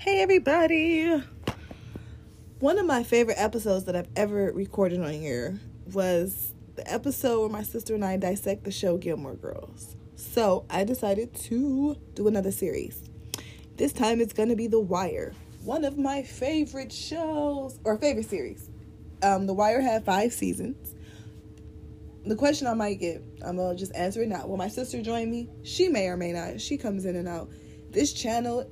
Hey, everybody. One of my favorite episodes that I've ever recorded on here was the episode where my sister and I dissect the show Gilmore Girls. So I decided to do another series. This time it's going to be The Wire, one of my favorite shows or favorite series. Um, the Wire had five seasons. The question I might get, I'm gonna just answer it now. Will my sister join me? She may or may not. She comes in and out. This channel,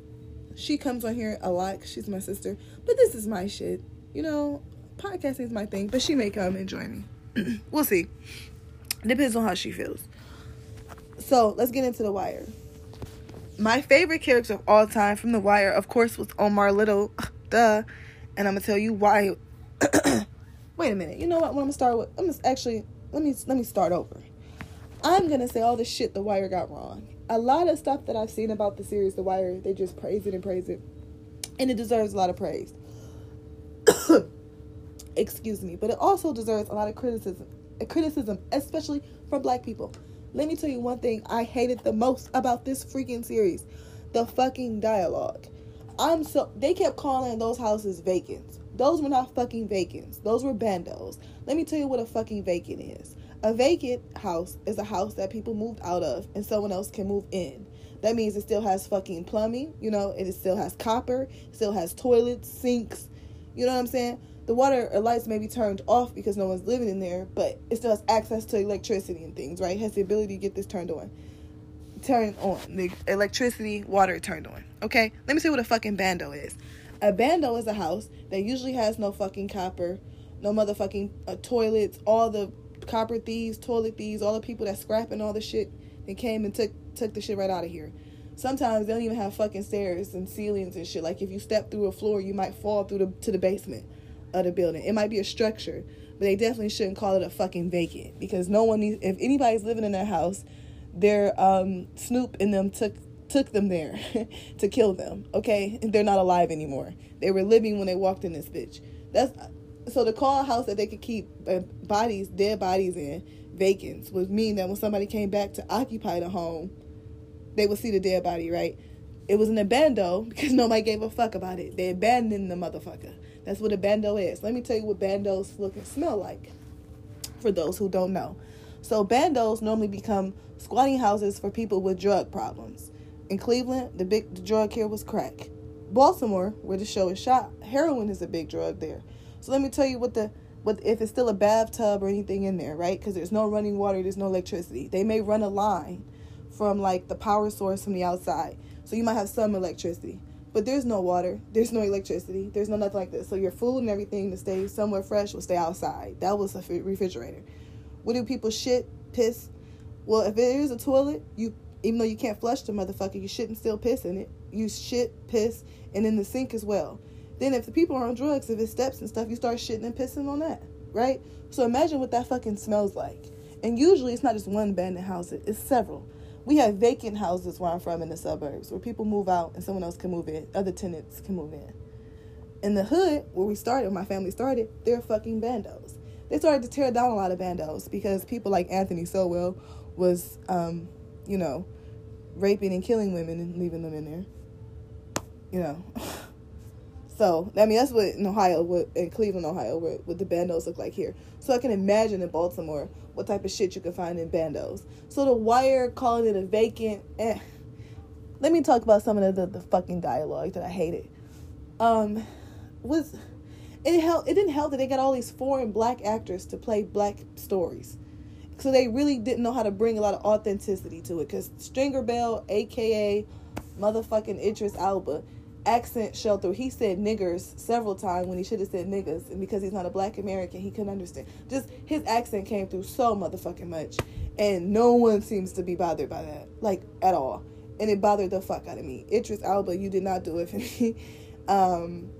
she comes on here a lot. she's my sister, but this is my shit. You know, podcasting is my thing. But she may come and join me. we'll see. Depends on how she feels. So let's get into the Wire. My favorite character of all time from The Wire, of course, was Omar Little. Duh. And I'm gonna tell you why. Wait a minute. You know what? What I'm gonna start with? I'm gonna actually let me let me start over. I'm gonna say all the shit The Wire got wrong. A lot of stuff that I've seen about the series The Wire, they just praise it and praise it, and it deserves a lot of praise. Excuse me, but it also deserves a lot of criticism. Criticism, especially from Black people. Let me tell you one thing I hated the most about this freaking series: the fucking dialogue. I'm so they kept calling those houses vacant. Those were not fucking vacants. Those were bandos. Let me tell you what a fucking vacant is. A vacant house is a house that people moved out of and someone else can move in. That means it still has fucking plumbing, you know, it still has copper, still has toilets, sinks, you know what I'm saying? The water or lights may be turned off because no one's living in there, but it still has access to electricity and things, right? It has the ability to get this turned on. Turned on. The electricity, water turned on. Okay? Let me see what a fucking bando is. A bando is a house that usually has no fucking copper, no motherfucking uh, toilets, all the copper thieves, toilet thieves, all the people that scrapping all the shit and came and took took the shit right out of here. Sometimes they don't even have fucking stairs and ceilings and shit. Like if you step through a floor, you might fall through the to the basement of the building. It might be a structure, but they definitely shouldn't call it a fucking vacant because no one needs. If anybody's living in that house, their um, Snoop and them took took them there to kill them. Okay, they're not alive anymore. They were living when they walked in this bitch. That's so to call house that they could keep uh, bodies, dead bodies in, vacants would mean that when somebody came back to occupy the home, they would see the dead body, right? It was an abando because nobody gave a fuck about it. They abandoned the motherfucker. That's what a bando is. Let me tell you what bandos look and smell like. For those who don't know, so bandos normally become squatting houses for people with drug problems. In Cleveland, the big the drug here was crack. Baltimore, where the show is shot, heroin is a big drug there. So let me tell you what the what if it's still a bathtub or anything in there, right? Because there's no running water, there's no electricity. They may run a line from like the power source from the outside, so you might have some electricity. But there's no water, there's no electricity, there's no nothing like this. So your food and everything to stay somewhere fresh will stay outside. That was a refrigerator. What do people shit, piss? Well, if it is a toilet, you even though you can't flush the motherfucker, you shouldn't still piss in it. You shit, piss, and in the sink as well. Then if the people are on drugs, if it's steps and stuff, you start shitting and pissing on that, right? So imagine what that fucking smells like. And usually it's not just one abandoned house, it's several. We have vacant houses where I'm from in the suburbs where people move out and someone else can move in, other tenants can move in. In the hood, where we started, where my family started, they're fucking bandos. They started to tear down a lot of bandos because people like Anthony Sowell was, um, you know, raping and killing women and leaving them in there. You know. So I mean that's what in Ohio, what in Cleveland, Ohio, what, what the bandos look like here. So I can imagine in Baltimore what type of shit you can find in bandos. So the wire calling it a vacant. Eh. Let me talk about some of the, the, the fucking dialogue that I hated. Um, was it helped? It didn't help that they got all these foreign black actors to play black stories. So they really didn't know how to bring a lot of authenticity to it. Cause Stringer Bell, aka motherfucking Idris Elba, accent showed through. He said niggers several times when he should have said niggas, and because he's not a black American, he couldn't understand. Just his accent came through so motherfucking much, and no one seems to be bothered by that, like at all. And it bothered the fuck out of me. Idris Elba, you did not do it for me. Um,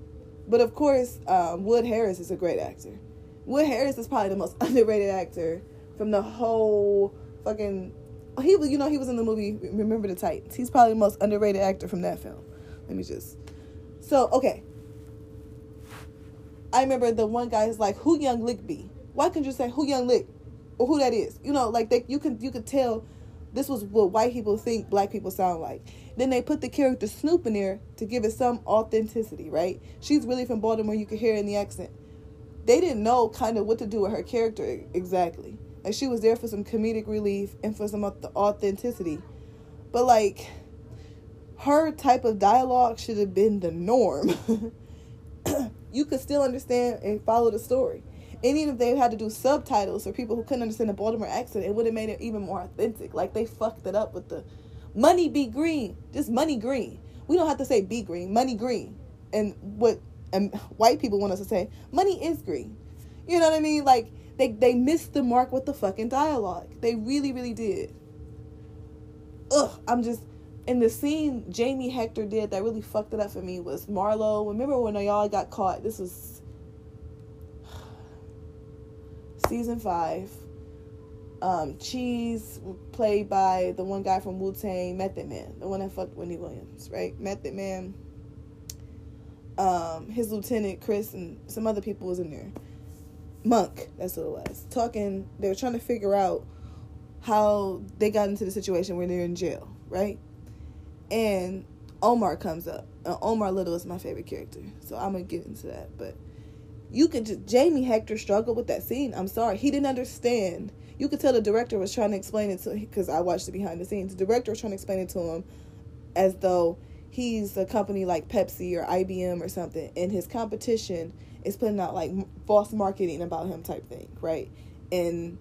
but of course, um, Wood Harris is a great actor. Wood Harris is probably the most underrated actor from the whole fucking. He was, you know, he was in the movie Remember the Titans. He's probably the most underrated actor from that film. Let me just. So okay. I remember the one guy is like, "Who Young Lick be?" Why can't you say who Young Lick, or who that is? You know, like they, you can you could tell this was what white people think black people sound like. Then they put the character Snoop in there to give it some authenticity, right? She's really from Baltimore. You could hear in the accent. They didn't know kind of what to do with her character exactly. Like she was there for some comedic relief and for some authenticity. But like her type of dialogue should have been the norm. you could still understand and follow the story. And even if they had to do subtitles for people who couldn't understand the Baltimore accent, it would have made it even more authentic. Like they fucked it up with the money be green, just money green. We don't have to say be green, money green. And what and white people want us to say, money is green. You know what I mean? Like they they missed the mark with the fucking dialogue. They really really did. Ugh, I'm just in the scene Jamie Hector did that really fucked it up for me was Marlo. Remember when y'all got caught? This was season five. Um, Cheese, played by the one guy from Wu Tang, Method Man, the one that fucked Wendy Williams, right? Method Man. Um, his lieutenant Chris and some other people was in there. Monk, that's what it was. Talking, they were trying to figure out how they got into the situation where they're in jail, right? And Omar comes up. Omar Little is my favorite character, so I'm gonna get into that. But you could just Jamie Hector struggled with that scene. I'm sorry, he didn't understand. You could tell the director was trying to explain it to him because I watched the behind the scenes. The director was trying to explain it to him as though he's a company like Pepsi or IBM or something, and his competition is putting out like false marketing about him type thing, right? And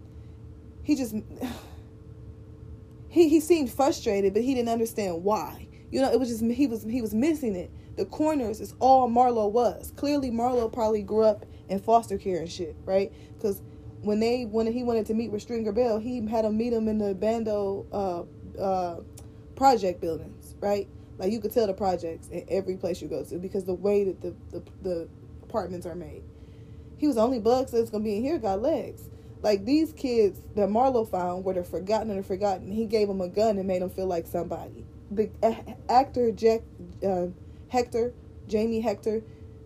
he just he he seemed frustrated, but he didn't understand why. You know, it was just he was he was missing it. The corners is all Marlo was. Clearly, Marlo probably grew up in foster care and shit, right? Because when they when he wanted to meet with Stringer Bell, he had him meet him in the Bando uh, uh, project buildings, right? Like you could tell the projects in every place you go to because the way that the the, the apartments are made. He was the only bugs that's gonna be in here got legs. Like these kids that Marlo found were the forgotten and the forgotten. He gave them a gun and made them feel like somebody. The actor Jack uh, Hector, Jamie Hector,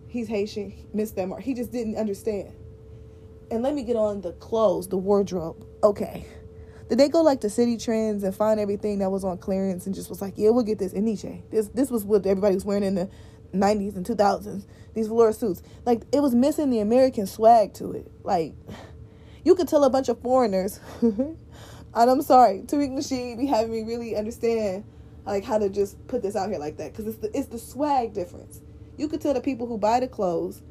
he's Haitian, missed that mark. He just didn't understand. And let me get on the clothes, the wardrobe. Okay. Did they go like to Citi Trends and find everything that was on clearance and just was like, yeah, we'll get this Nietzsche. This this was what everybody was wearing in the 90s and 2000s. These velour suits. Like it was missing the American swag to it. Like you could tell a bunch of foreigners. and I'm sorry, Tariq Nasheed be having me really understand like how to just put this out here like that because it's the it's the swag difference. You could tell the people who buy the clothes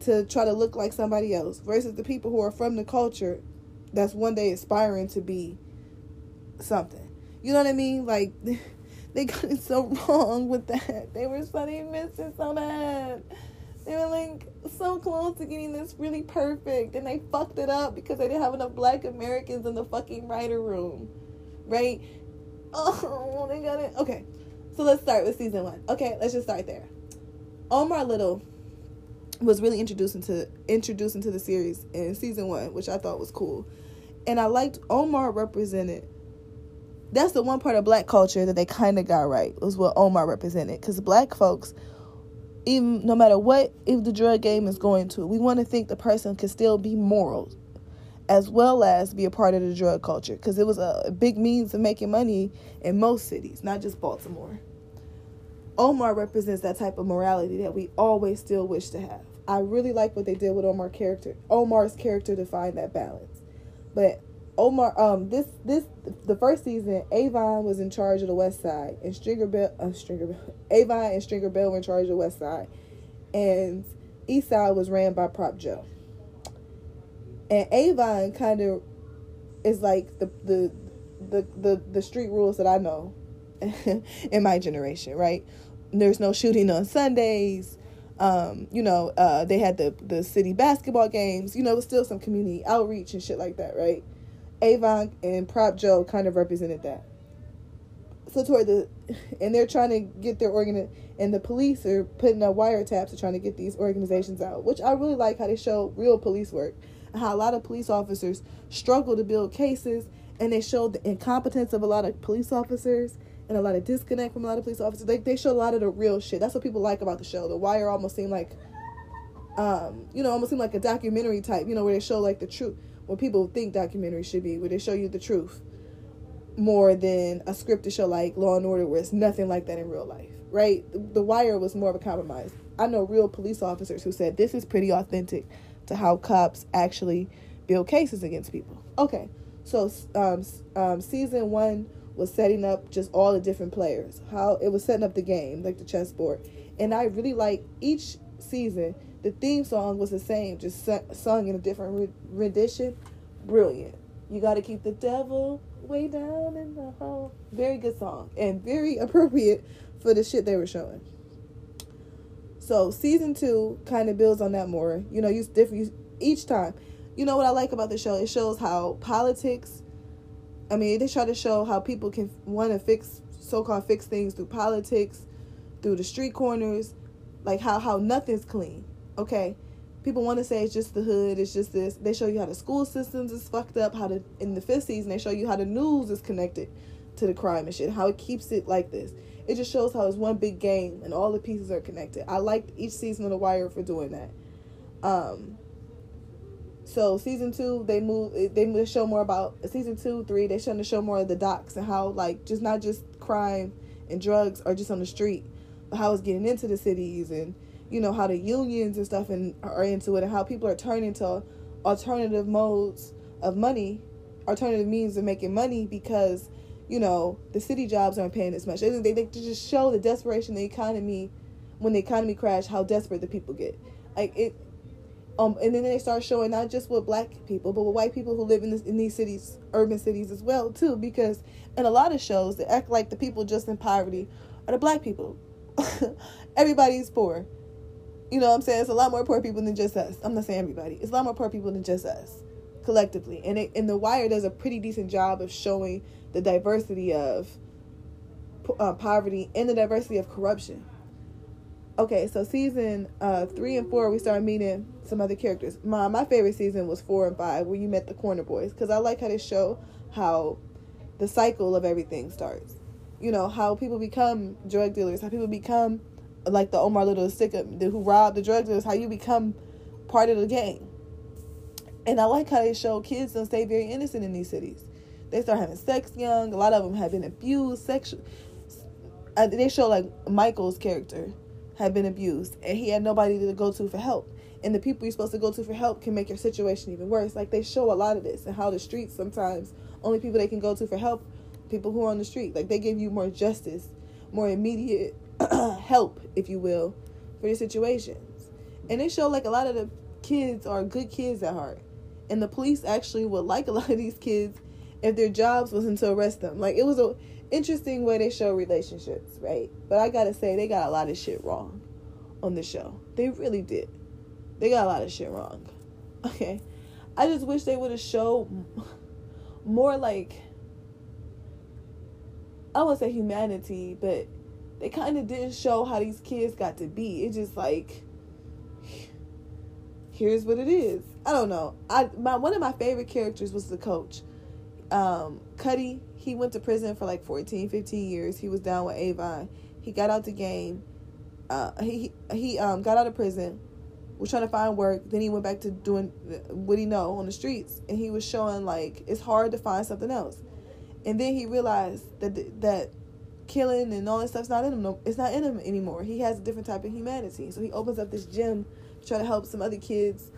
to try to look like somebody else versus the people who are from the culture that's one day aspiring to be something. You know what I mean? Like they got it so wrong with that. They were so they missed it so bad. They were like so close to getting this really perfect, and they fucked it up because they didn't have enough Black Americans in the fucking writer room, right? Oh, they got it. Okay, so let's start with season one. Okay, let's just start there. Omar Little was really introduced into introduced into the series in season one, which I thought was cool, and I liked Omar represented. That's the one part of black culture that they kind of got right was what Omar represented, because black folks even no matter what if the drug game is going to we want to think the person can still be moral as well as be a part of the drug culture because it was a big means of making money in most cities not just baltimore. Omar represents that type of morality that we always still wish to have. I really like what they did with omar character omar's character to find that balance. But Omar, um, this this the first season, Avon was in charge of the West Side, and Stringer Bell, uh, Stringer Bell, Avon and Stringer Bell were in charge of the West Side, and East Side was ran by Prop Joe. And Avon kind of is like the the the the the street rules that I know in my generation, right? There's no shooting on Sundays. Um, you know, uh, they had the the city basketball games. You know, it was still some community outreach and shit like that, right? Avon and Prop Joe kind of represented that. So toward the, and they're trying to get their organ, and the police are putting up wiretaps to trying to get these organizations out. Which I really like how they show real police work, how a lot of police officers struggle to build cases, and they show the incompetence of a lot of police officers and a lot of disconnect from a lot of police officers. They they show a lot of the real shit. That's what people like about the show. The Wire almost seemed like, um, you know, almost seemed like a documentary type. You know, where they show like the truth what people think documentaries should be, where they show you the truth. more than a scripted show like Law and Order, where it's nothing like that in real life, right? The Wire was more of a compromise. I know real police officers who said this is pretty authentic to how cops actually build cases against people. Okay, so um, um, season one was setting up just all the different players, how it was setting up the game, like the chessboard, and I really like each season. The theme song was the same, just sung in a different rendition. Brilliant. You got to keep the devil way down in the hole. Very good song and very appropriate for the shit they were showing. So season two kind of builds on that more. You know, use different each time. You know what I like about the show? It shows how politics. I mean, they try to show how people can want to fix so-called fix things through politics, through the street corners, like how how nothing's clean. Okay, people want to say it's just the hood, it's just this. They show you how the school systems is fucked up, how the in the fifth season they show you how the news is connected to the crime and shit, how it keeps it like this. It just shows how it's one big game and all the pieces are connected. I liked each season of The Wire for doing that. Um, so season two, they move. They show more about season two, three. They show to show more of the docks and how like just not just crime and drugs are just on the street, but how it's getting into the cities and you know how the unions and stuff and are into it and how people are turning to alternative modes of money alternative means of making money because you know the city jobs aren't paying as much they, they, they just show the desperation the economy when the economy crashed how desperate the people get like it um, and then they start showing not just with black people, but with white people who live in, this, in these cities, urban cities as well, too. Because in a lot of shows, they act like the people just in poverty are the black people. Everybody's poor. You know what I'm saying? It's a lot more poor people than just us. I'm not saying everybody. It's a lot more poor people than just us collectively. And it, and The Wire does a pretty decent job of showing the diversity of uh, poverty and the diversity of corruption. Okay, so season uh, three and four, we start meeting some other characters. My my favorite season was four and five, where you met the Corner Boys, because I like how they show how the cycle of everything starts. You know how people become drug dealers, how people become like the Omar Little sticker who robbed the drug dealers, how you become part of the gang. And I like how they show kids don't stay very innocent in these cities. They start having sex young. A lot of them have been abused sexually. Uh, they show like Michael's character had been abused, and he had nobody to go to for help. And the people you're supposed to go to for help can make your situation even worse. Like they show a lot of this and how the streets sometimes only people they can go to for help, people who are on the street. Like they give you more justice, more immediate help, if you will, for your situations. And they show like a lot of the kids are good kids at heart. And the police actually would like a lot of these kids if their jobs wasn't to arrest them. Like it was a interesting way they show relationships, right? But I gotta say they got a lot of shit wrong on the show. They really did. They got a lot of shit wrong. Okay. I just wish they would have showed more like I won't say humanity, but they kind of didn't show how these kids got to be. It's just like, here's what it is. I don't know. I my one of my favorite characters was the coach, um, Cutty. He went to prison for like 14, 15 years. He was down with Avon. He got out the game. Uh, he he um got out of prison. Was trying to find work. Then he went back to doing what he know on the streets, and he was showing like it's hard to find something else. And then he realized that that killing and all that stuff's not in him. No, it's not in him anymore. He has a different type of humanity. So he opens up this gym to try to help some other kids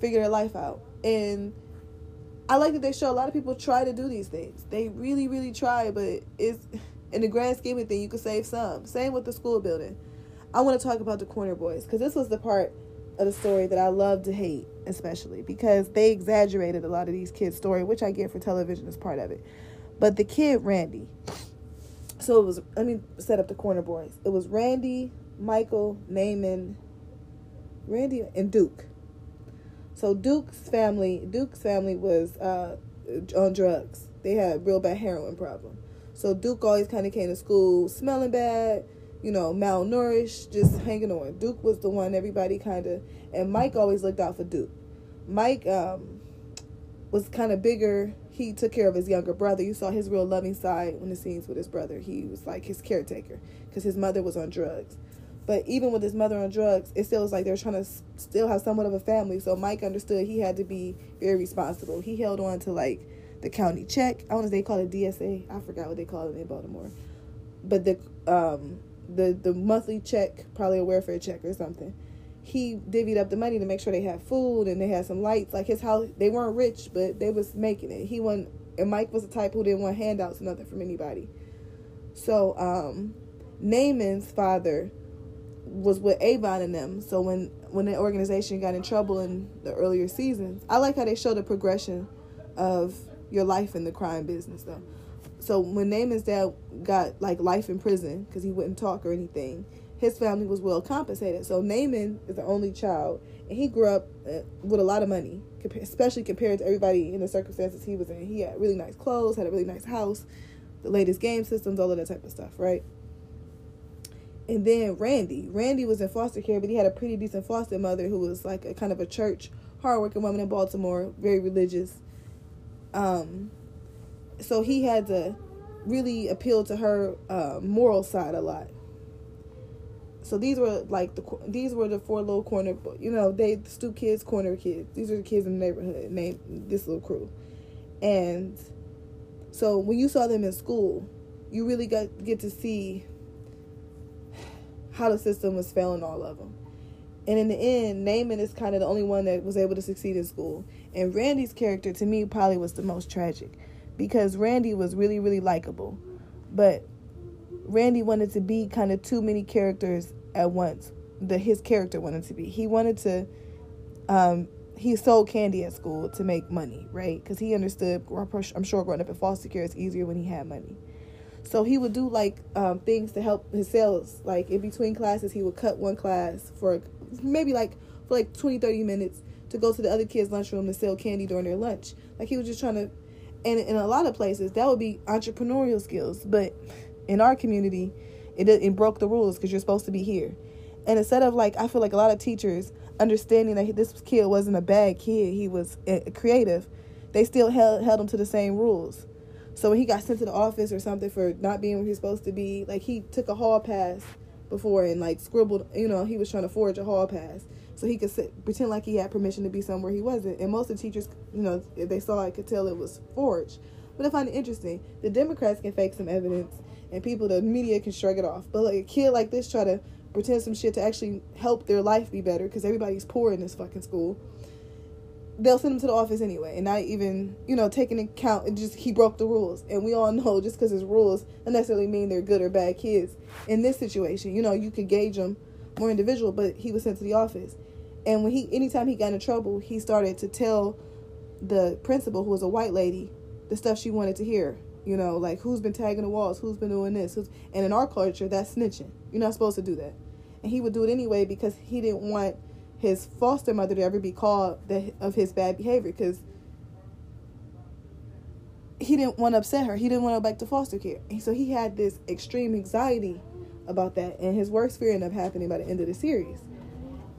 figure their life out. And I like that they show a lot of people try to do these things. They really, really try, but it's in the grand scheme of things, you could save some. Same with the school building. I want to talk about the corner boys because this was the part of the story that I love to hate, especially because they exaggerated a lot of these kids' story, which I get for television as part of it. But the kid Randy, so it was let me set up the corner boys. It was Randy, Michael, Namond, Randy, and Duke. So Duke's family, Duke's family was uh, on drugs. They had a real bad heroin problem. So Duke always kind of came to school smelling bad, you know, malnourished, just hanging on. Duke was the one everybody kind of, and Mike always looked out for Duke. Mike um, was kind of bigger, he took care of his younger brother. You saw his real loving side when the scenes with his brother. He was like his caretaker because his mother was on drugs. But even with his mother on drugs, it still was like they were trying to still have somewhat of a family. So Mike understood he had to be very responsible. He held on to like the county check. I want to they call it DSA. I forgot what they call it in Baltimore, but the um the the monthly check, probably a welfare check or something. He divvied up the money to make sure they had food and they had some lights. Like his house, they weren't rich, but they was making it. He won, and Mike was the type who didn't want handouts, nothing from anybody. So um, Namond's father was with Avon and them. So when when the organization got in trouble in the earlier seasons, I like how they show the progression of your life in the crime business though. So when Namond's dad got like life in prison because he wouldn't talk or anything, his family was well compensated. So Namond is the only child, and he grew up uh, with a lot of money, especially compared to everybody in the circumstances he was in. He had really nice clothes, had a really nice house, the latest game systems, all of that type of stuff, right? And then Randy. Randy was in foster care, but he had a pretty decent foster mother who was like a kind of a church, hardworking woman in Baltimore, very religious. Um, so he had to really appeal to her uh, moral side a lot. So these were like the these were the four little corner, you know, they the stoop kids, corner kids. These are the kids in the neighborhood named this little crew, and so when you saw them in school, you really got get to see how the system was failing all of them. And in the end, Namond is kind of the only one that was able to succeed in school. And Randy's character, to me, probably was the most tragic because Randy was really, really likable. But Randy wanted to be kind of too many characters at once that his character wanted to be. He wanted to, um, he sold candy at school to make money, right? Because he understood, I'm sure growing up in foster care, it's easier when he had money. So he would do like um, things to help his sales. Like in between classes, he would cut one class for maybe like for like 20, 30 minutes to go to the other kids' lunchroom to sell candy during their lunch. Like he was just trying to, and in a lot of places, that would be entrepreneurial skills. But in our community, it, it broke the rules because you're supposed to be here. And instead of like, I feel like a lot of teachers understanding that this kid wasn't a bad kid, he was uh, creative, they still held, held him to the same rules. So when he got sent to the office or something for not being where he's supposed to be, like he took a hall pass before and like scribbled, you know, he was trying to forge a hall pass so he could sit, pretend like he had permission to be somewhere he wasn't. And most of the teachers, you know, if they saw it, could tell it was forged. But I find it interesting. The Democrats can fake some evidence, and people, the media can shrug it off. But like a kid like this, try to pretend some shit to actually help their life be better because everybody's poor in this fucking school. They'll send him to the office anyway and not even you know taking account and just he broke the rules. And we all know just because his rules don't necessarily mean they're good or bad kids. In this situation you know you could gauge them more individual but he was sent to the office. And when he anytime he got in trouble he started to tell the principal who was a white lady the stuff she wanted to hear you know like who's been tagging the walls who's been doing this who's, and in our culture that's snitching you're not supposed to do that and he would do it anyway because he didn't want his foster mother to ever be called the, of his bad behavior because he didn't want to upset her. He didn't want to go back to foster care. So he had this extreme anxiety about that. And his worst fear ended up happening by the end of the series.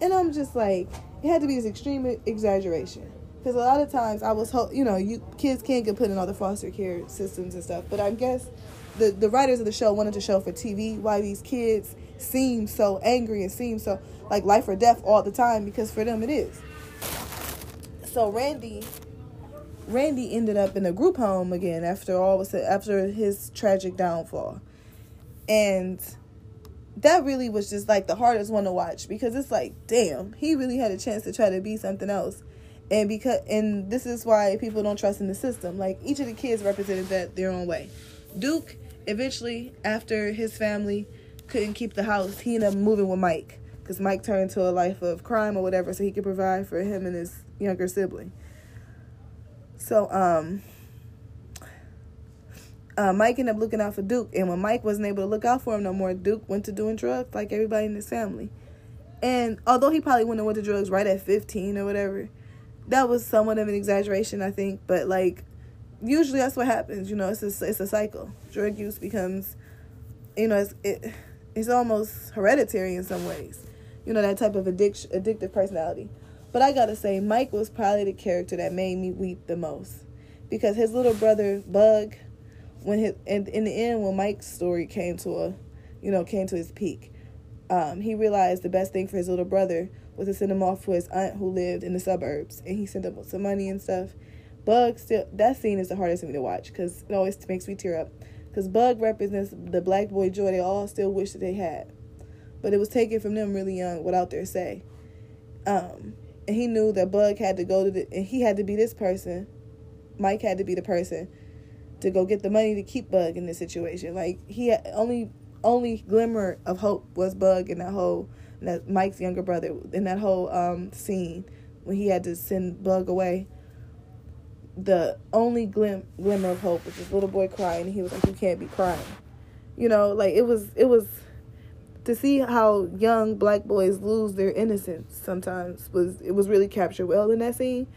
And I'm just like, it had to be this extreme exaggeration. Because a lot of times I was, ho- you know, you kids can't get put in all the foster care systems and stuff. But I guess the, the writers of the show wanted to show for TV why these kids seem so angry and seem so like life or death all the time because for them it is. So Randy Randy ended up in a group home again after all was after his tragic downfall. And that really was just like the hardest one to watch because it's like, damn, he really had a chance to try to be something else. And because and this is why people don't trust in the system. Like each of the kids represented that their own way. Duke eventually after his family couldn't keep the house, he ended up moving with Mike because Mike turned to a life of crime or whatever, so he could provide for him and his younger sibling. So, um, uh, Mike ended up looking out for Duke, and when Mike wasn't able to look out for him no more, Duke went to doing drugs like everybody in his family. And although he probably wouldn't have went to drugs right at 15 or whatever, that was somewhat of an exaggeration, I think. But like, usually that's what happens. You know, it's a, it's a cycle. Drug use becomes, you know, it's it, it's almost hereditary in some ways you know, that type of addiction, addictive personality. But I gotta say, Mike was probably the character that made me weep the most because his little brother Bug, when his in, in the end when Mike's story came to a, you know, came to his peak, um, he realized the best thing for his little brother was to send him off to his aunt who lived in the suburbs, and he sent him some money and stuff. Bug still that scene is the hardest for me to watch because it always makes me tear up. Because Bug represents the black boy joy they all still wish that they had, but it was taken from them really young without their say. Um, and he knew that Bug had to go to the and he had to be this person. Mike had to be the person to go get the money to keep Bug in this situation. Like he had only only glimmer of hope was Bug in that whole that Mike's younger brother in that whole um, scene when he had to send Bug away the only glim- glimmer of hope was this little boy crying he was like you can't be crying you know like it was it was to see how young black boys lose their innocence sometimes was it was really captured well in that scene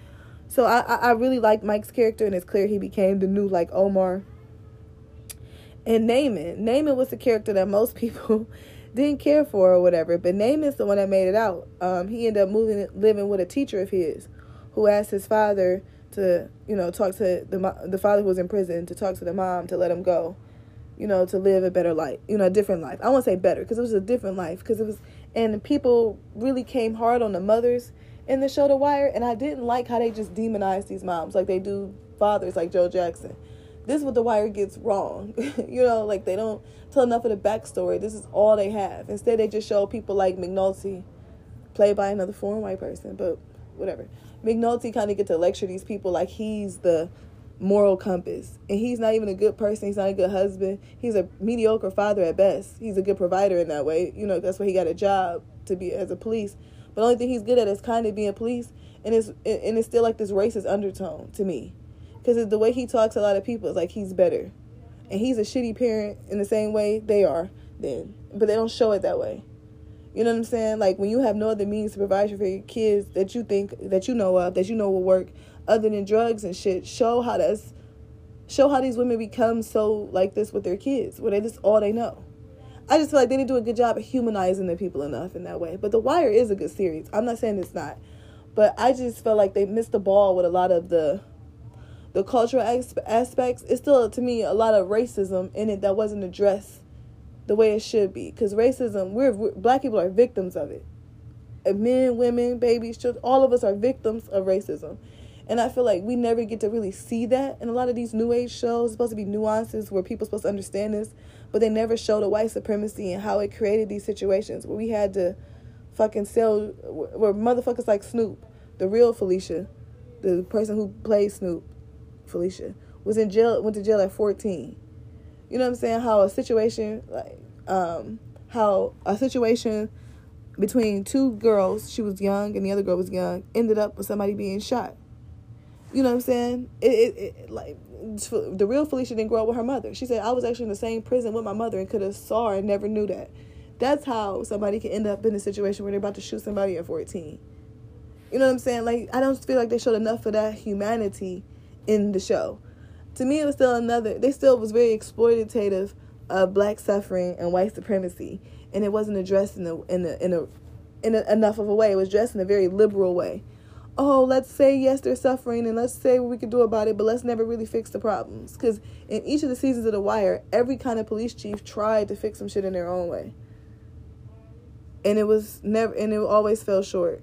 so i i really liked mike's character and it's clear he became the new like omar and Namond. Namond was the character that most people didn't care for or whatever, but Namond's the one that made it out. Um, he ended up moving, living with a teacher of his, who asked his father to you know talk to the the father who was in prison to talk to the mom to let him go you know to live a better life you know a different life. I won't say better because it was a different life because it was and people really came hard on the mothers in the show the wire and i didn't like how they just demonized these moms. Like they do fathers like joe jackson this is what the wire gets wrong you know like they don't tell enough of the backstory this is all they have instead they just show people like mcnulty played by another foreign white person but whatever McNulty kind of get to lecture these people like he's the moral compass. And he's not even a good person. He's not a good husband. He's a mediocre father at best. He's a good provider in that way. You know, that's why he got a job to be as a police. But the only thing he's good at is kind of being police. And it's, and it's still like this racist undertone to me. Because the way he talks to a lot of people is like he's better. And he's a shitty parent in the same way they are then. But they don't show it that way. You know what I'm saying? Like when you have no other means to provide for your kids that you think that you know of, that you know will work other than drugs and shit, show how that's show how these women become so like this with their kids, where they just all they know. I just feel like they didn't do a good job of humanizing the people enough in that way. But The Wire is a good series. I'm not saying it's not, but I just felt like they missed the ball with a lot of the the cultural aspects. It's still to me a lot of racism in it that wasn't addressed the way it should be. Because racism, we're, black people are victims of it. And men, women, babies, children, all of us are victims of racism. And I feel like we never get to really see that in a lot of these new age shows. Supposed to be nuances where people supposed to understand this, but they never show the white supremacy and how it created these situations where we had to fucking sell where motherfuckers like Snoop, the real Felicia, the person who played Snoop, Felicia, was in jail went to jail at 14 you know what I'm saying? How a situation like um how a situation between two girls, she was young and the other girl was young, ended up with somebody being shot. You know what I'm saying? It, it, it like the real Felicia didn't grow up with her mother. She said I was actually in the same prison with my mother and could have saw and never knew that. That's how somebody can end up in a situation where they're about to shoot somebody at 14. You know what I'm saying? Like I don't feel like they showed enough of that humanity in the show. To me it was still another they still was very exploitative of black suffering and white supremacy. And it wasn't addressed in a in a in a in a, enough of a way. It was addressed in a very liberal way. Oh let's say yes they're suffering and let's say what we could do about it but let's never really fix the problems. Because in each of the seasons of the wire every kind of police chief tried to fix some shit in their own way. And it was never and it always fell short.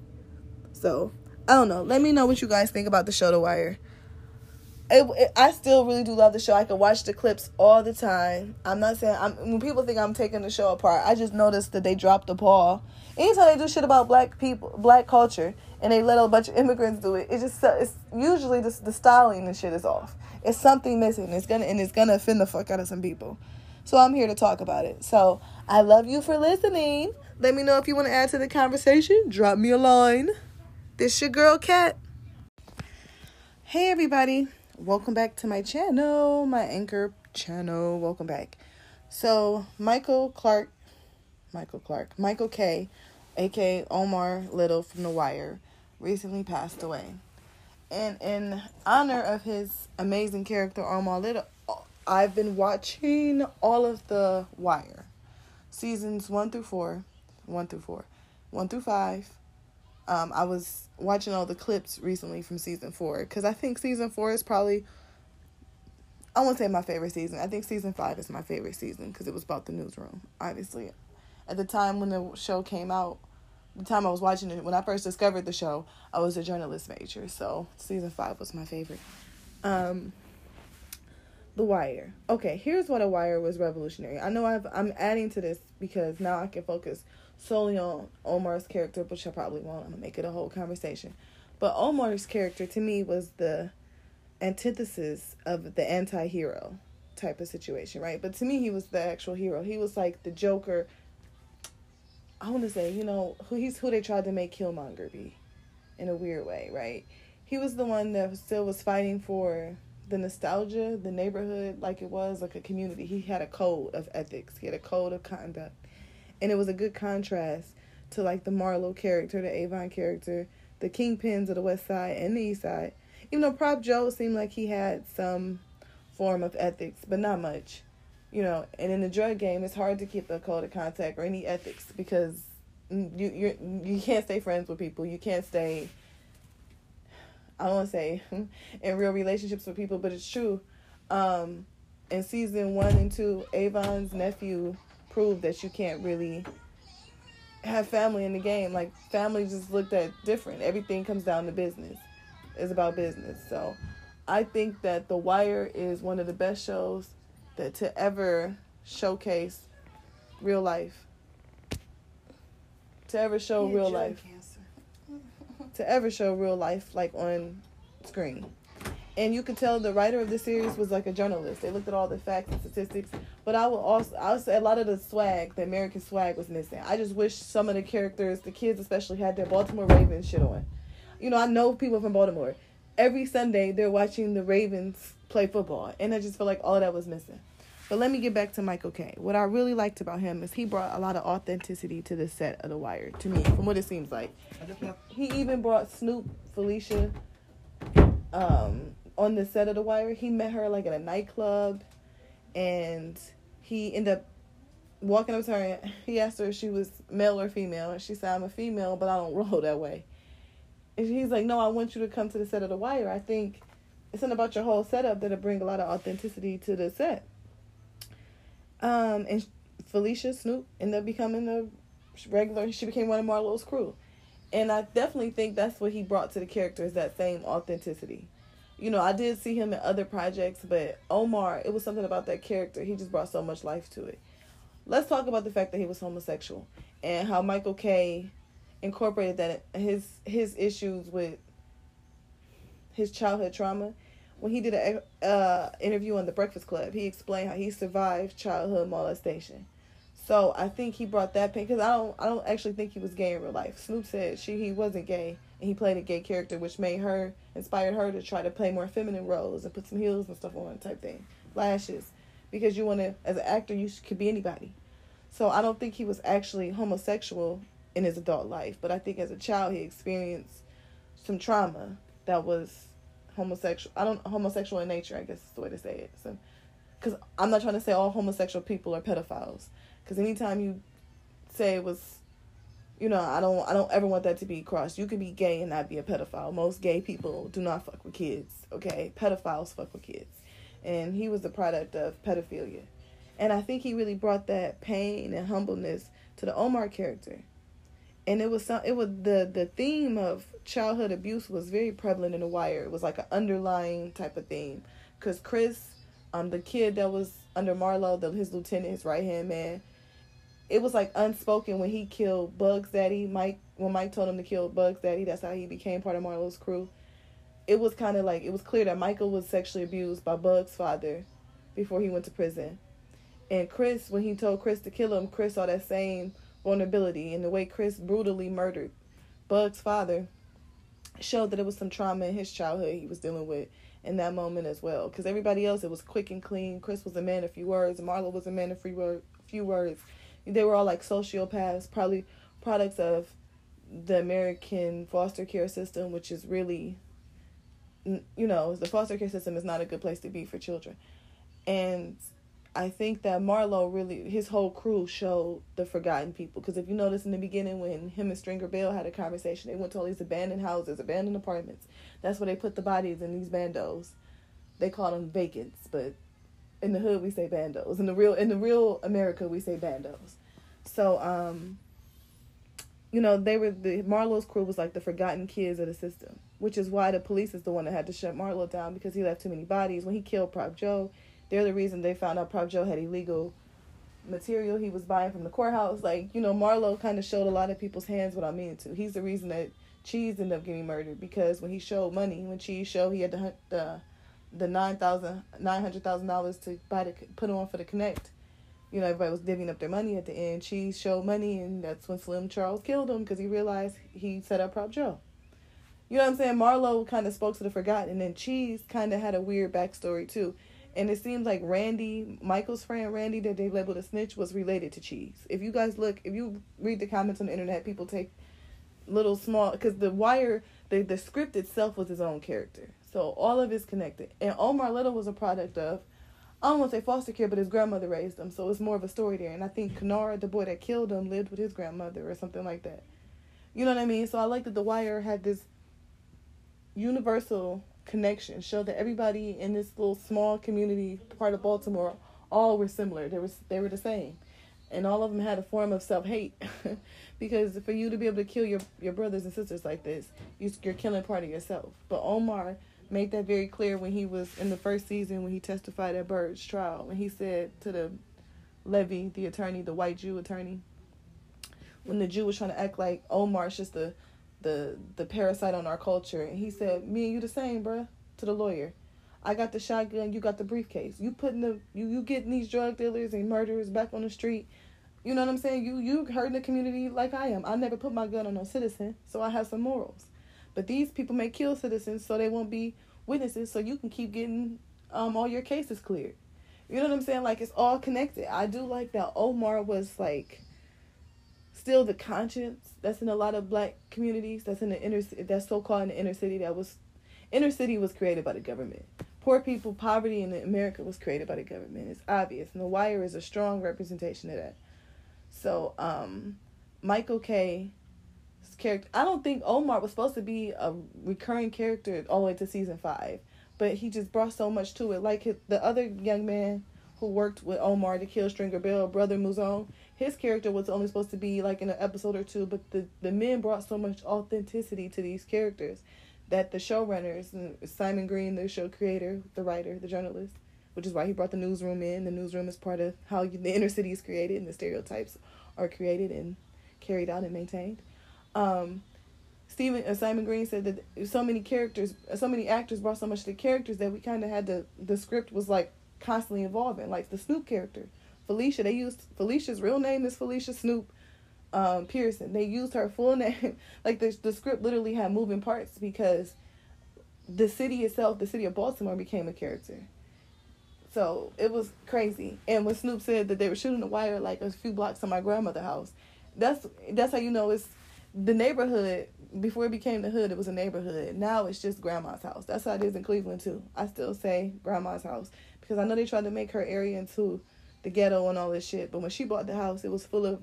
So i don't know. Let me know what you guys think about the show the wire it, it, I still really do love the show. I can watch the clips all the time. I'm not saying I'm when people think I'm taking the show apart. I just noticed that they dropped the ball. Anytime they do shit about black people, black culture, and they let a bunch of immigrants do it, it just uh, it's usually the, the styling and shit is off. It's something missing. It's gonna and it's gonna offend the fuck out of some people. So I'm here to talk about it. So I love you for listening. Let me know if you want to add to the conversation. Drop me a line. This your girl Cat. Hey everybody welcome back to my channel, my anchor channel. Welcome back. So, Michael Clark, Michael Clark, Michael K, aka Omar Little from The Wire, recently passed away. And in honor of his amazing character, Omar Little, I've been watching all of The Wire seasons one through four, one through four, one through five, um, I was watching all the clips recently from season four because I think season four is probably, I won't say my favorite season. I think season five is my favorite season because it was about the newsroom. Obviously, at the time when the show came out, the time I was watching it, when I first discovered the show, I was a journalist major, so season five was my favorite. Um, The Wire. Okay, here's what a Wire was revolutionary. I know I've, I'm adding to this because now I can focus solely on Omar's character, which I probably won't. I'm gonna make it a whole conversation. But Omar's character to me was the antithesis of the anti-hero type of situation, right? But to me, he was the actual hero. He was like the Joker. I want to say, you know, who he's who they tried to make Killmonger be, in a weird way, right? He was the one that still was fighting for the nostalgia, the neighborhood, like it was like a community. He had a code of ethics. He had a code of conduct, and it was a good contrast to like the Marlo character, the Avon character, the kingpins of the West Side and the East Side. Even though Prop Joe seemed like he had some form of ethics, but not much. You know, and in the drug game, it's hard to keep a code of contact or any ethics because you you you can't stay friends with people. You can't stay. I don't want to say in real relationships with people, but it's true. Um, in season one and two, Avon's nephew proved that you can't really have family in the game. Like family just looked at different. Everything comes down to business. It's about business. So I think that The Wire is one of the best shows that to ever showcase real life. To ever show real life. to ever show real life like on screen. And you could tell the writer of the series was like a journalist. They looked at all the facts and statistics. But I will also I would say a lot of the swag, the American swag was missing. I just wish some of the characters, the kids especially, had their Baltimore Ravens shit on. You know, I know people from Baltimore every Sunday they're watching the Ravens play football, and I just feel like all that was missing. But let me get back to Michael K. What I really liked about him is he brought a lot of authenticity to the set of The Wire, to me, from what it seems like. He, he even brought Snoop, Felicia, um, on the set of The Wire. He met her like at a nightclub, and he ended up walking up to her. And he asked her if she was male or female, and she said, "I'm a female, but I don't roll that way." And he's like, no, I want you to come to the set of The Wire. I think it's something about your whole setup that'll bring a lot of authenticity to the set. Um, and Felicia Snoop ended up becoming a regular. She became one of Marlo's crew, and I definitely think that's what he brought to the character is that same authenticity. You know, I did see him in other projects, but Omar, it was something about that character. He just brought so much life to it. Let's talk about the fact that he was homosexual and how Michael K incorporated that his his issues with his childhood trauma when he did an uh, interview on the breakfast club he explained how he survived childhood molestation so i think he brought that pain because i don't i don't actually think he was gay in real life snoop said she he wasn't gay and he played a gay character which made her inspired her to try to play more feminine roles and put some heels and stuff on type thing lashes because you want to as an actor you could be anybody so i don't think he was actually homosexual in his adult life. But I think as a child, he experienced some trauma that was homosexual. I don't homosexual in nature. I guess is the way to say it. So, because I'm not trying to say all homosexual people are pedophiles. Because anytime you say it was, you know, I don't, I don't ever want that to be crossed. You can be gay and not be a pedophile. Most gay people do not fuck with kids. Okay, pedophiles fuck with kids, and he was the product of pedophilia. And I think he really brought that pain and humbleness to the Omar character and it was some it was the the theme of childhood abuse was very prevalent in the wire it was like an underlying type of theme because chris um the kid that was under marlo the his lieutenant his right hand man it was like unspoken when he killed bugs daddy mike when mike told him to kill bugs daddy that's how he became part of marlo's crew it was kind of like it was clear that michael was sexually abused by bugs father before he went to prison and chris when he told chris to kill him chris saw that same vulnerability and the way Chris brutally murdered Bug's father showed that it was some trauma in his childhood he was dealing with in that moment as well. Because everybody else, it was quick and clean. Chris was a man of few words. Marlo was a man of few, word, few words. They were all like sociopaths, probably products of the American foster care system, which is really, you know, the foster care system is not a good place to be for children. And I think that Marlo really, his whole crew showed the forgotten people. Because if you notice in the beginning, when him and Stringer Bell had a conversation, they went to all these abandoned houses, abandoned apartments. That's where they put the bodies in these bandos. They call them vacants, but in the hood we say bandos. In the real, in the real America we say bandos. So, um, you know, they were the Marlo's crew was like the forgotten kids of the system. which is why the police is the one that had to shut Marlo down because he left too many bodies. When he killed Prop Joe, they're the reason they found out Prop Joe had illegal material he was buying from the courthouse. Like, you know, Marlo kind of showed a lot of people's hands without meaning to. He's the reason that Cheese ended up getting murdered because when he showed money, when Cheese showed he had the the the nine thousand nine hundred thousand dollars to buy the put on for the connect. You know, everybody was divvying up their money at the end. Cheese showed money, and that's when Slim Charles killed him because he realized he set up Prop Joe. You know what I'm saying? Marlo kind of spoke to the forgotten, and then Cheese kind of had a weird backstory too. And it seems like Randy, Michael's friend Randy, that they labeled a snitch, was related to Cheese. If you guys look, if you read the comments on the internet, people take little small because the wire, the the script itself was his own character, so all of it's connected. And Omar Little was a product of, I don't want to say foster care, but his grandmother raised him, so it's more of a story there. And I think Kenard, the boy that killed him, lived with his grandmother or something like that. You know what I mean? So I like that the wire had this universal connection showed that everybody in this little small community part of Baltimore all were similar. They were they were the same, and all of them had a form of self hate, because for you to be able to kill your your brothers and sisters like this, you, you're killing part of yourself. But Omar made that very clear when he was in the first season when he testified at Bird's trial when he said to the Levy, the attorney, the white Jew attorney, when the Jew was trying to act like Omar's just a the the parasite on our culture. And he said, "Me and you the same, bruh." To the lawyer, I got the shotgun, you got the briefcase. You putting the you you getting these drug dealers and murderers back on the street. You know what I'm saying? You you hurting the community like I am. I never put my gun on no citizen, so I have some morals. But these people may kill citizens so they won't be witnesses, so you can keep getting um all your cases cleared. You know what I'm saying? Like it's all connected. I do like that Omar was like still the conscience that's in a lot of black communities that's in the inner that's so called in the inner city that was inner city was created by the government poor people poverty in america was created by the government it's obvious and the wire is a strong representation of that so um michael k character i don't think omar was supposed to be a recurring character all the way to season five but he just brought so much to it like his, the other young man who worked with omar to kill stringer bell brother Mouzone his character was only supposed to be like in an episode or two, but the the men brought so much authenticity to these characters that the showrunners, uh, Simon Green, the show creator, the writer, the journalist, which is why he brought the newsroom in. The newsroom is part of how the inner city is created and the stereotypes are created and carried out and maintained. Um, Stephen uh, Simon Green said that so many characters, so many actors brought so much to the characters that we kind of had to. The script was like constantly evolving, like the Snoop character Felicia. They used Felicia's real name is Felicia Snoop um, Pearson. They used her full name. like the the script literally had moving parts because the city itself, the city of Baltimore, became a character. So it was crazy. And when Snoop said that they were shooting the wire like a few blocks from my grandmother's house, that's that's how you know it's the neighborhood. Before it became the hood, it was a neighborhood. Now it's just grandma's house. That's how it is in Cleveland too. I still say grandma's house because I know they tried to make her area into the ghetto and all this shit. But when she bought the house, it was full of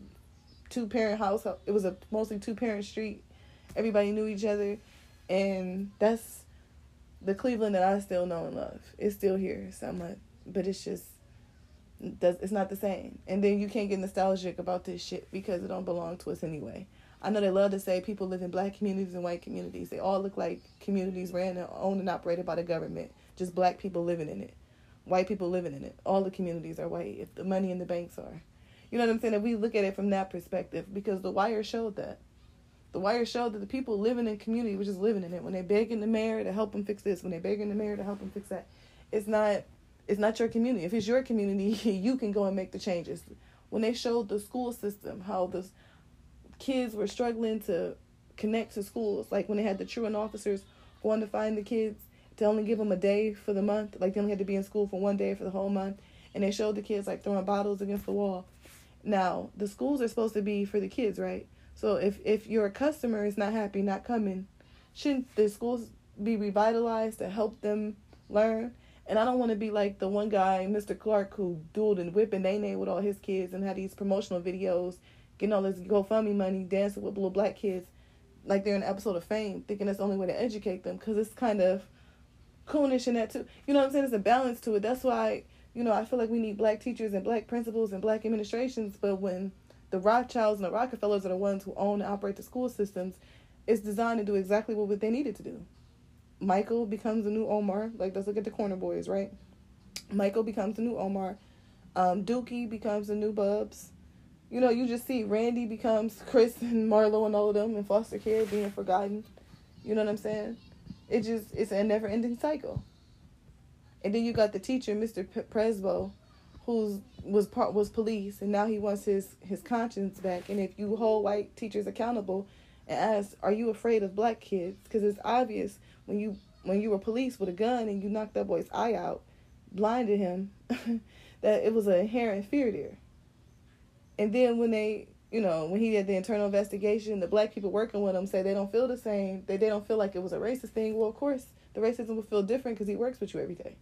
two parent house. It was a mostly two parent street. Everybody knew each other, and that's the Cleveland that I still know and love. It's still here somewhat, but it's just does it's not the same. And then you can't get nostalgic about this shit because it don't belong to us anyway. I know they love to say people live in black communities and white communities. They all look like communities ran and owned and operated by the government. Just black people living in it white people living in it. All the communities are white if the money in the banks are. You know what I'm saying? If we look at it from that perspective, because the wire showed that. The wire showed that the people living in community were just living in it. When they begging the mayor to help them fix this, when they begging the mayor to help them fix that, it's not it's not your community. If it's your community, you can go and make the changes. When they showed the school system, how the kids were struggling to connect to schools, like when they had the truant officers going to find the kids to only give them a day for the month. Like they only had to be in school for one day for the whole month. And they showed the kids like throwing bottles against the wall. Now the schools are supposed to be for the kids, right? So if if your customer is not happy, not coming, shouldn't the schools be revitalized to help them learn? And I don't want to be like the one guy, Mr. Clark, who dueled and whipping they name with all his kids and had these promotional videos, getting all this GoFundMe money, dancing with little black kids, like they're in an episode of Fame, thinking that's the only way to educate them. Because it's kind of coonish in that too. You know what I'm saying? There's a balance to it. That's why, you know, I feel like we need black teachers and black principals and black administrations. But when the Rothschilds and the Rockefellers are the ones who own and operate the school systems, it's designed to do exactly what they needed to do. Michael becomes the new Omar. Like let's look at the corner boys, right? Michael becomes the new Omar. Um, Dukie becomes the new Bubs. You know, you just see Randy becomes Chris and Marlo and all of them in foster care being forgotten. You know what I'm saying? It just it's a never ending cycle. And then you got the teacher, Mr. P- Prezbo, who's was part was police, and now he wants his his conscience back. And if you hold white teachers accountable, and ask, "Are you afraid of black kids?" Because it's obvious when you when you were police with a gun and you knocked that boy's eye out, blinded him, that it was an inherent fear there. And then when they, you know, when he did the internal investigation, the black people working with him say they don't feel the same. They they don't feel like it was a racist thing. Well, of course, the racism will feel different because he works with you every day.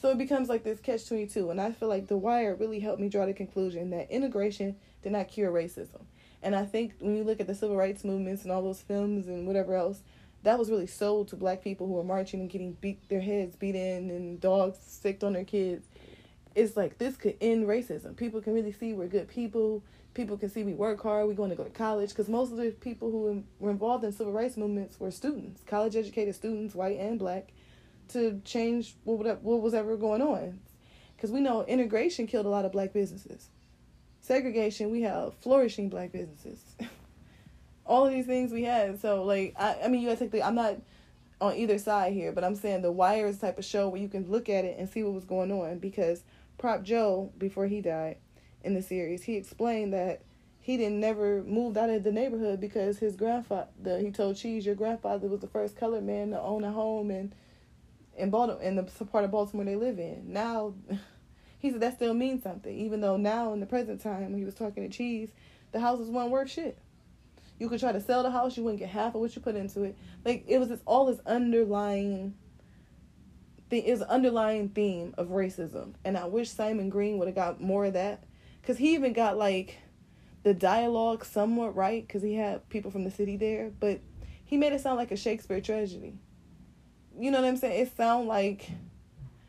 So it becomes like this catch 22. And I feel like The Wire really helped me draw the conclusion that integration did not cure racism. And I think when you look at the civil rights movements and all those films and whatever else, that was really sold to black people who were marching and getting beat their heads beat in and dogs sicked on their kids. It's like this could end racism. People can really see we're good people. People can see we work hard. We're going to go to college because most of the people who were involved in civil rights movements were students, college educated students, white and black to change what what was ever going on, because we know integration killed a lot of black businesses. Segregation, we have flourishing black businesses. All of these things we had. So like, I, I mean, you gotta take the. I'm not on either side here, but I'm saying the wires type of show where you can look at it and see what was going on because Prop Joe before he died in the series, he explained that he didn't never moved out of the neighborhood because his grandfather he told Cheese your grandfather was the first colored man to own a home and in Baltimore, in the part of Baltimore they live in. Now, he said that still means something, even though now in the present time when he was talking to Cheese, the houses weren't worth shit. You could try to sell the house, you wouldn't get half of what you put into it. Like it was this all this underlying thing is underlying theme of racism, and I wish Simon Green would have got more of that, because he even got like the dialogue somewhat right, because he had people from the city there, but he made it sound like a Shakespeare tragedy you know what I'm saying? It sound like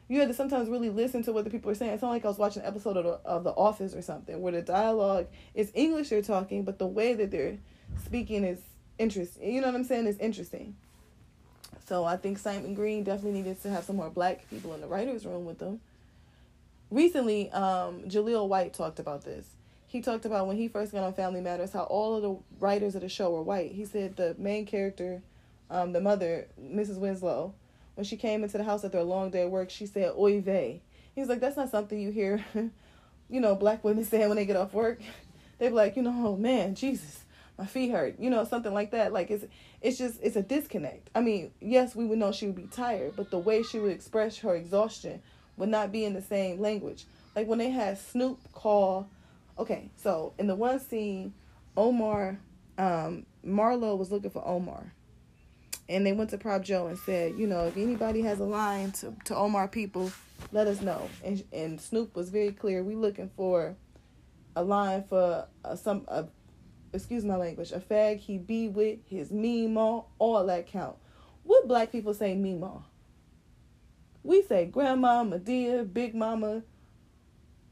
you had to sometimes really listen to what the people are saying. It sounded like I was watching an episode of the, of the Office or something, where the dialogue is English they're talking, but the way that they're speaking is interesting. You know what I'm saying? Is interesting. So I think Simon Green definitely needed to have some more black people in the writers' room with them. Recently, um, Jaleel White talked about this. He talked about when he first got on Family Matters how all of the writers of the show were white. He said the main character um, the mother, Mrs. Winslow, when she came into the house after a long day of work, she said, Oy vey. He's like, that's not something you hear, you know, black women saying when they get off work. They're like, you know, oh man, Jesus, my feet hurt, you know, something like that. Like it's, it's just, it's a disconnect. I mean, yes, we would know she would be tired, but the way she would express her exhaustion would not be in the same language. Like when they had Snoop call, okay, so in the one scene, Omar, um, Marlo was looking for Omar and they went to Prop Joe and said, you know, if anybody has a line to, to Omar people, let us know. And and Snoop was very clear. We looking for a line for uh, some, excuse my language, a fag he be with his mima, all that count. What black people say mima? We say grandma, Madea, big mama,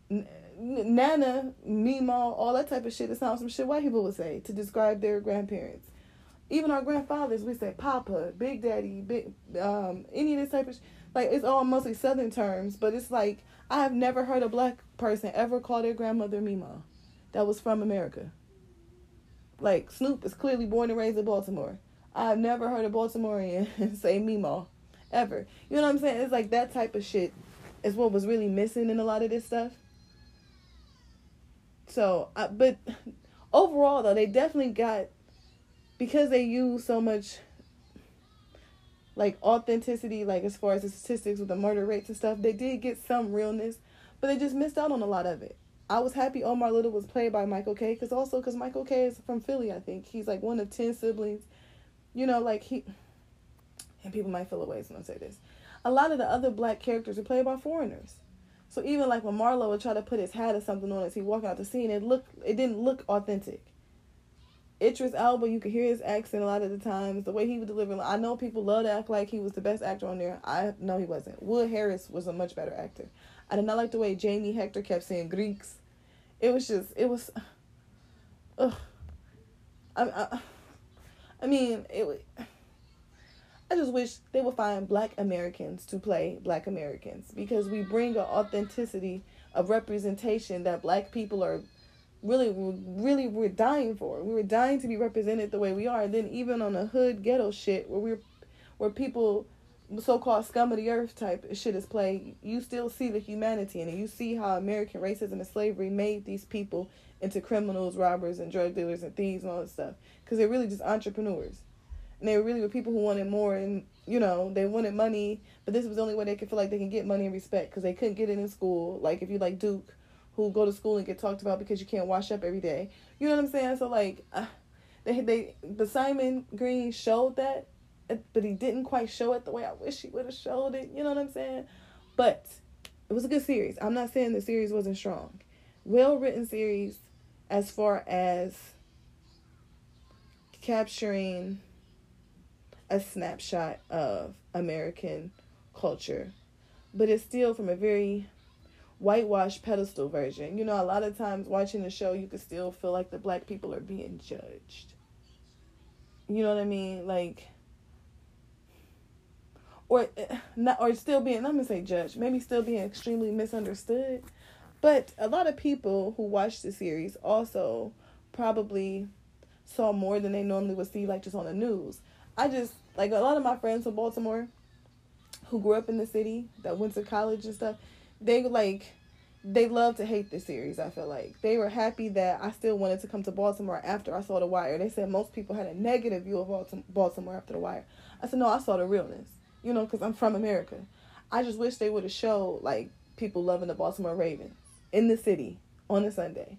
n- nana, mima, all that type of shit. It sounds some shit white people would say to describe their grandparents even our grandfathers, we say papa, big daddy, big um any of this type of sh- like it's all mostly southern terms, but it's like I have never heard a black person ever call their grandmother Mima. That was from America. Like Snoop is clearly born and raised in Baltimore. I've never heard a Baltimorean say Mimo ever. You know what I'm saying? It's like that type of shit is what was really missing in a lot of this stuff. So, but overall though, they definitely got because they use so much like authenticity, like as far as the statistics with the murder rates and stuff, they did get some realness, but they just missed out on a lot of it. I was happy Omar Little was played by Michael K. Because also because Michael K. is from Philly, I think he's like one of ten siblings. You know, like he, and people might feel away when I say this. A lot of the other black characters are played by foreigners. So even like when Marlo would try to put his hat or something on as he walked out the scene, it looked it didn't look authentic. Idris Elba, you could hear his accent a lot of the times. The way he would deliver, I know people love to act like he was the best actor on there. I know he wasn't. Wood Harris was a much better actor. I did not like the way Jamie Hector kept saying Greeks. It was just, it was, ugh. I, I, I mean, it. I just wish they would find black Americans to play black Americans because we bring an authenticity of representation that black people are really really we're dying for. We were dying to be represented the way we are. And then even on the hood ghetto shit where we're where people so-called scum of the earth type shit is played, you still see the humanity in it. You see how American racism and slavery made these people into criminals, robbers, and drug dealers and thieves and all that stuff. Because they're really just entrepreneurs. And they were really were people who wanted more and, you know, they wanted money, but this was the only way they could feel like they can get money and respect because they couldn't get it in school. Like if you like Duke, who go to school and get talked about because you can't wash up every day. You know what I'm saying? So like, uh, they they the Simon Green showed that but he didn't quite show it the way I wish he would have showed it. You know what I'm saying? But it was a good series. I'm not saying the series wasn't strong. Well written series as far as capturing a snapshot of American culture. But it's still from a very whitewashed pedestal version. You know, a lot of times watching the show, you could still feel like the black people are being judged. You know what I mean? Like, or eh, not or still being let me say judged maybe still being extremely misunderstood. But a lot of people who watch the series also probably saw more than they normally would see like just on the news. I just like a lot of my friends from baltimore who grew up in the city that went to college and stuff they like they love to hate the series i feel like. They were happy that i still wanted to come to baltimore after i saw the wire. They said most people had a negative view of baltimore after the wire. I said no i saw the realness you know, because I'm from America. I just wish they would have showed like people loving the Baltimore Ravens in the city on a Sunday.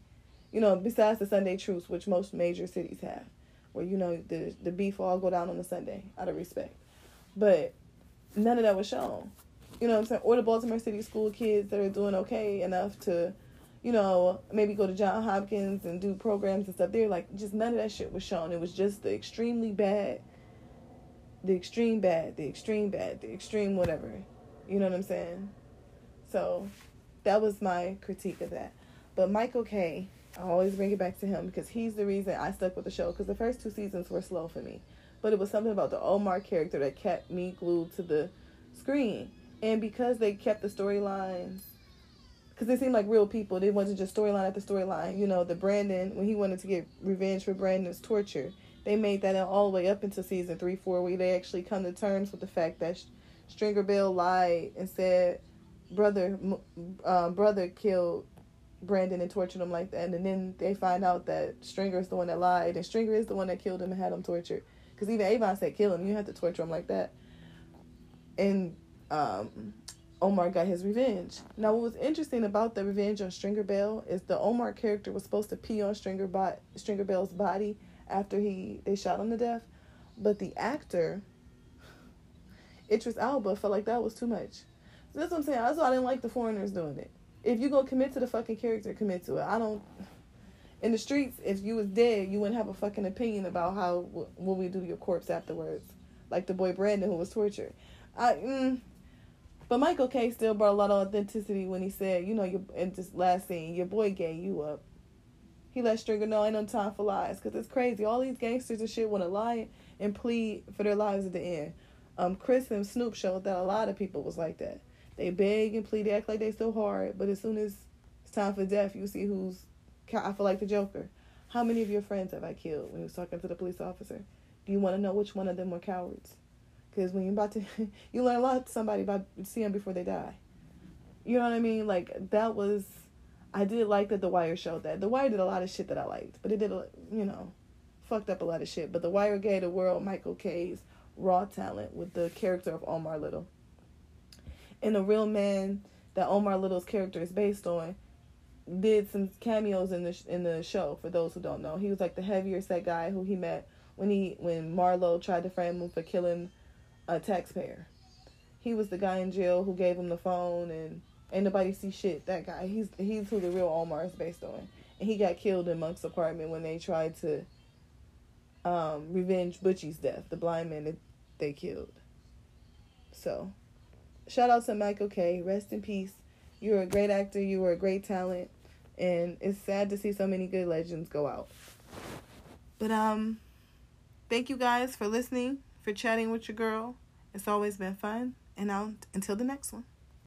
You know, besides the Sunday truce, which most major cities have, where you know the the beef all go down on a Sunday out of respect. But none of that was shown. You know what I'm saying? Or the Baltimore City school kids that are doing okay enough to, you know, maybe go to John Hopkins and do programs and stuff. They're like just none of that shit was shown. It was just the extremely bad the extreme bad, the extreme bad, the extreme whatever. You know what I'm saying? So that was my critique of that. But Michael K, I always bring it back to him because he's the reason I stuck with the show because the first two seasons were slow for me. But it was something about the Omar character that kept me glued to the screen. And because they kept the storylines, because they seemed like real people, they wasn't just storyline after storyline. You know, the Brandon, when he wanted to get revenge for Brandon's torture, they made that all the way up into season three, four, where they actually come to terms with the fact that Stringer Bell lied and said brother uh, brother killed Brandon and tortured him like that, and then they find out that Stringer is the one that lied, and Stringer is the one that killed him and had him tortured. Because even Avon said kill him, you have to torture him like that. And um, Omar got his revenge. Now, what was interesting about the revenge on Stringer Bell is the Omar character was supposed to pee on Stringer, bo- Stringer Bell's body after he they shot him to death. But the actor, Idris Elba, felt like that was too much. So that's what I'm saying. That's why I didn't like the foreigners doing it. If you go commit to the fucking character, commit to it. I don't. In the streets, if you was dead, you wouldn't have a fucking opinion about how what we do to your corpse afterwards, like the boy Brandon who was tortured. I. Mm, but Michael K still brought a lot of authenticity when he said, you know, your in this last scene, your boy gave you up. He let Stringer know ain't no time for lies because it's crazy. All these gangsters and shit want to lie and plead for their lives at the end. Um, Chris and Snoop showed that a lot of people was like that. They beg and plead, they act like they still hard, but as soon as it's time for death, you see who's. I feel like the Joker. How many of your friends have I killed? When he was talking to the police officer, do you want to know which one of them were cowards? Because when you're about to, you learn a lot to somebody by seeing them before they die. You know what I mean? Like that was I did like that The Wire showed that. The Wire did a lot of shit that I liked, but it did, a, you know, fucked up a lot of shit. But The Wire gave the world Michael K's raw talent with the character of Omar Little. And the real man that Omar Little's character is based on did some cameos in the in the show. For those who don't know, he was like the heavier set guy who he met when he when Marlo tried to frame him for killing a taxpayer. He was the guy in jail who gave him the phone and Ain't nobody see shit. That guy, he's he's who the real Omar is based on, and he got killed in Monk's apartment when they tried to um, revenge Butchie's death, the blind man that they killed. So, shout out to Michael K. Rest in peace. You were a great actor. You were a great talent, and it's sad to see so many good legends go out. But um, thank you guys for listening for chatting with your girl. It's always been fun. And I'll until the next one.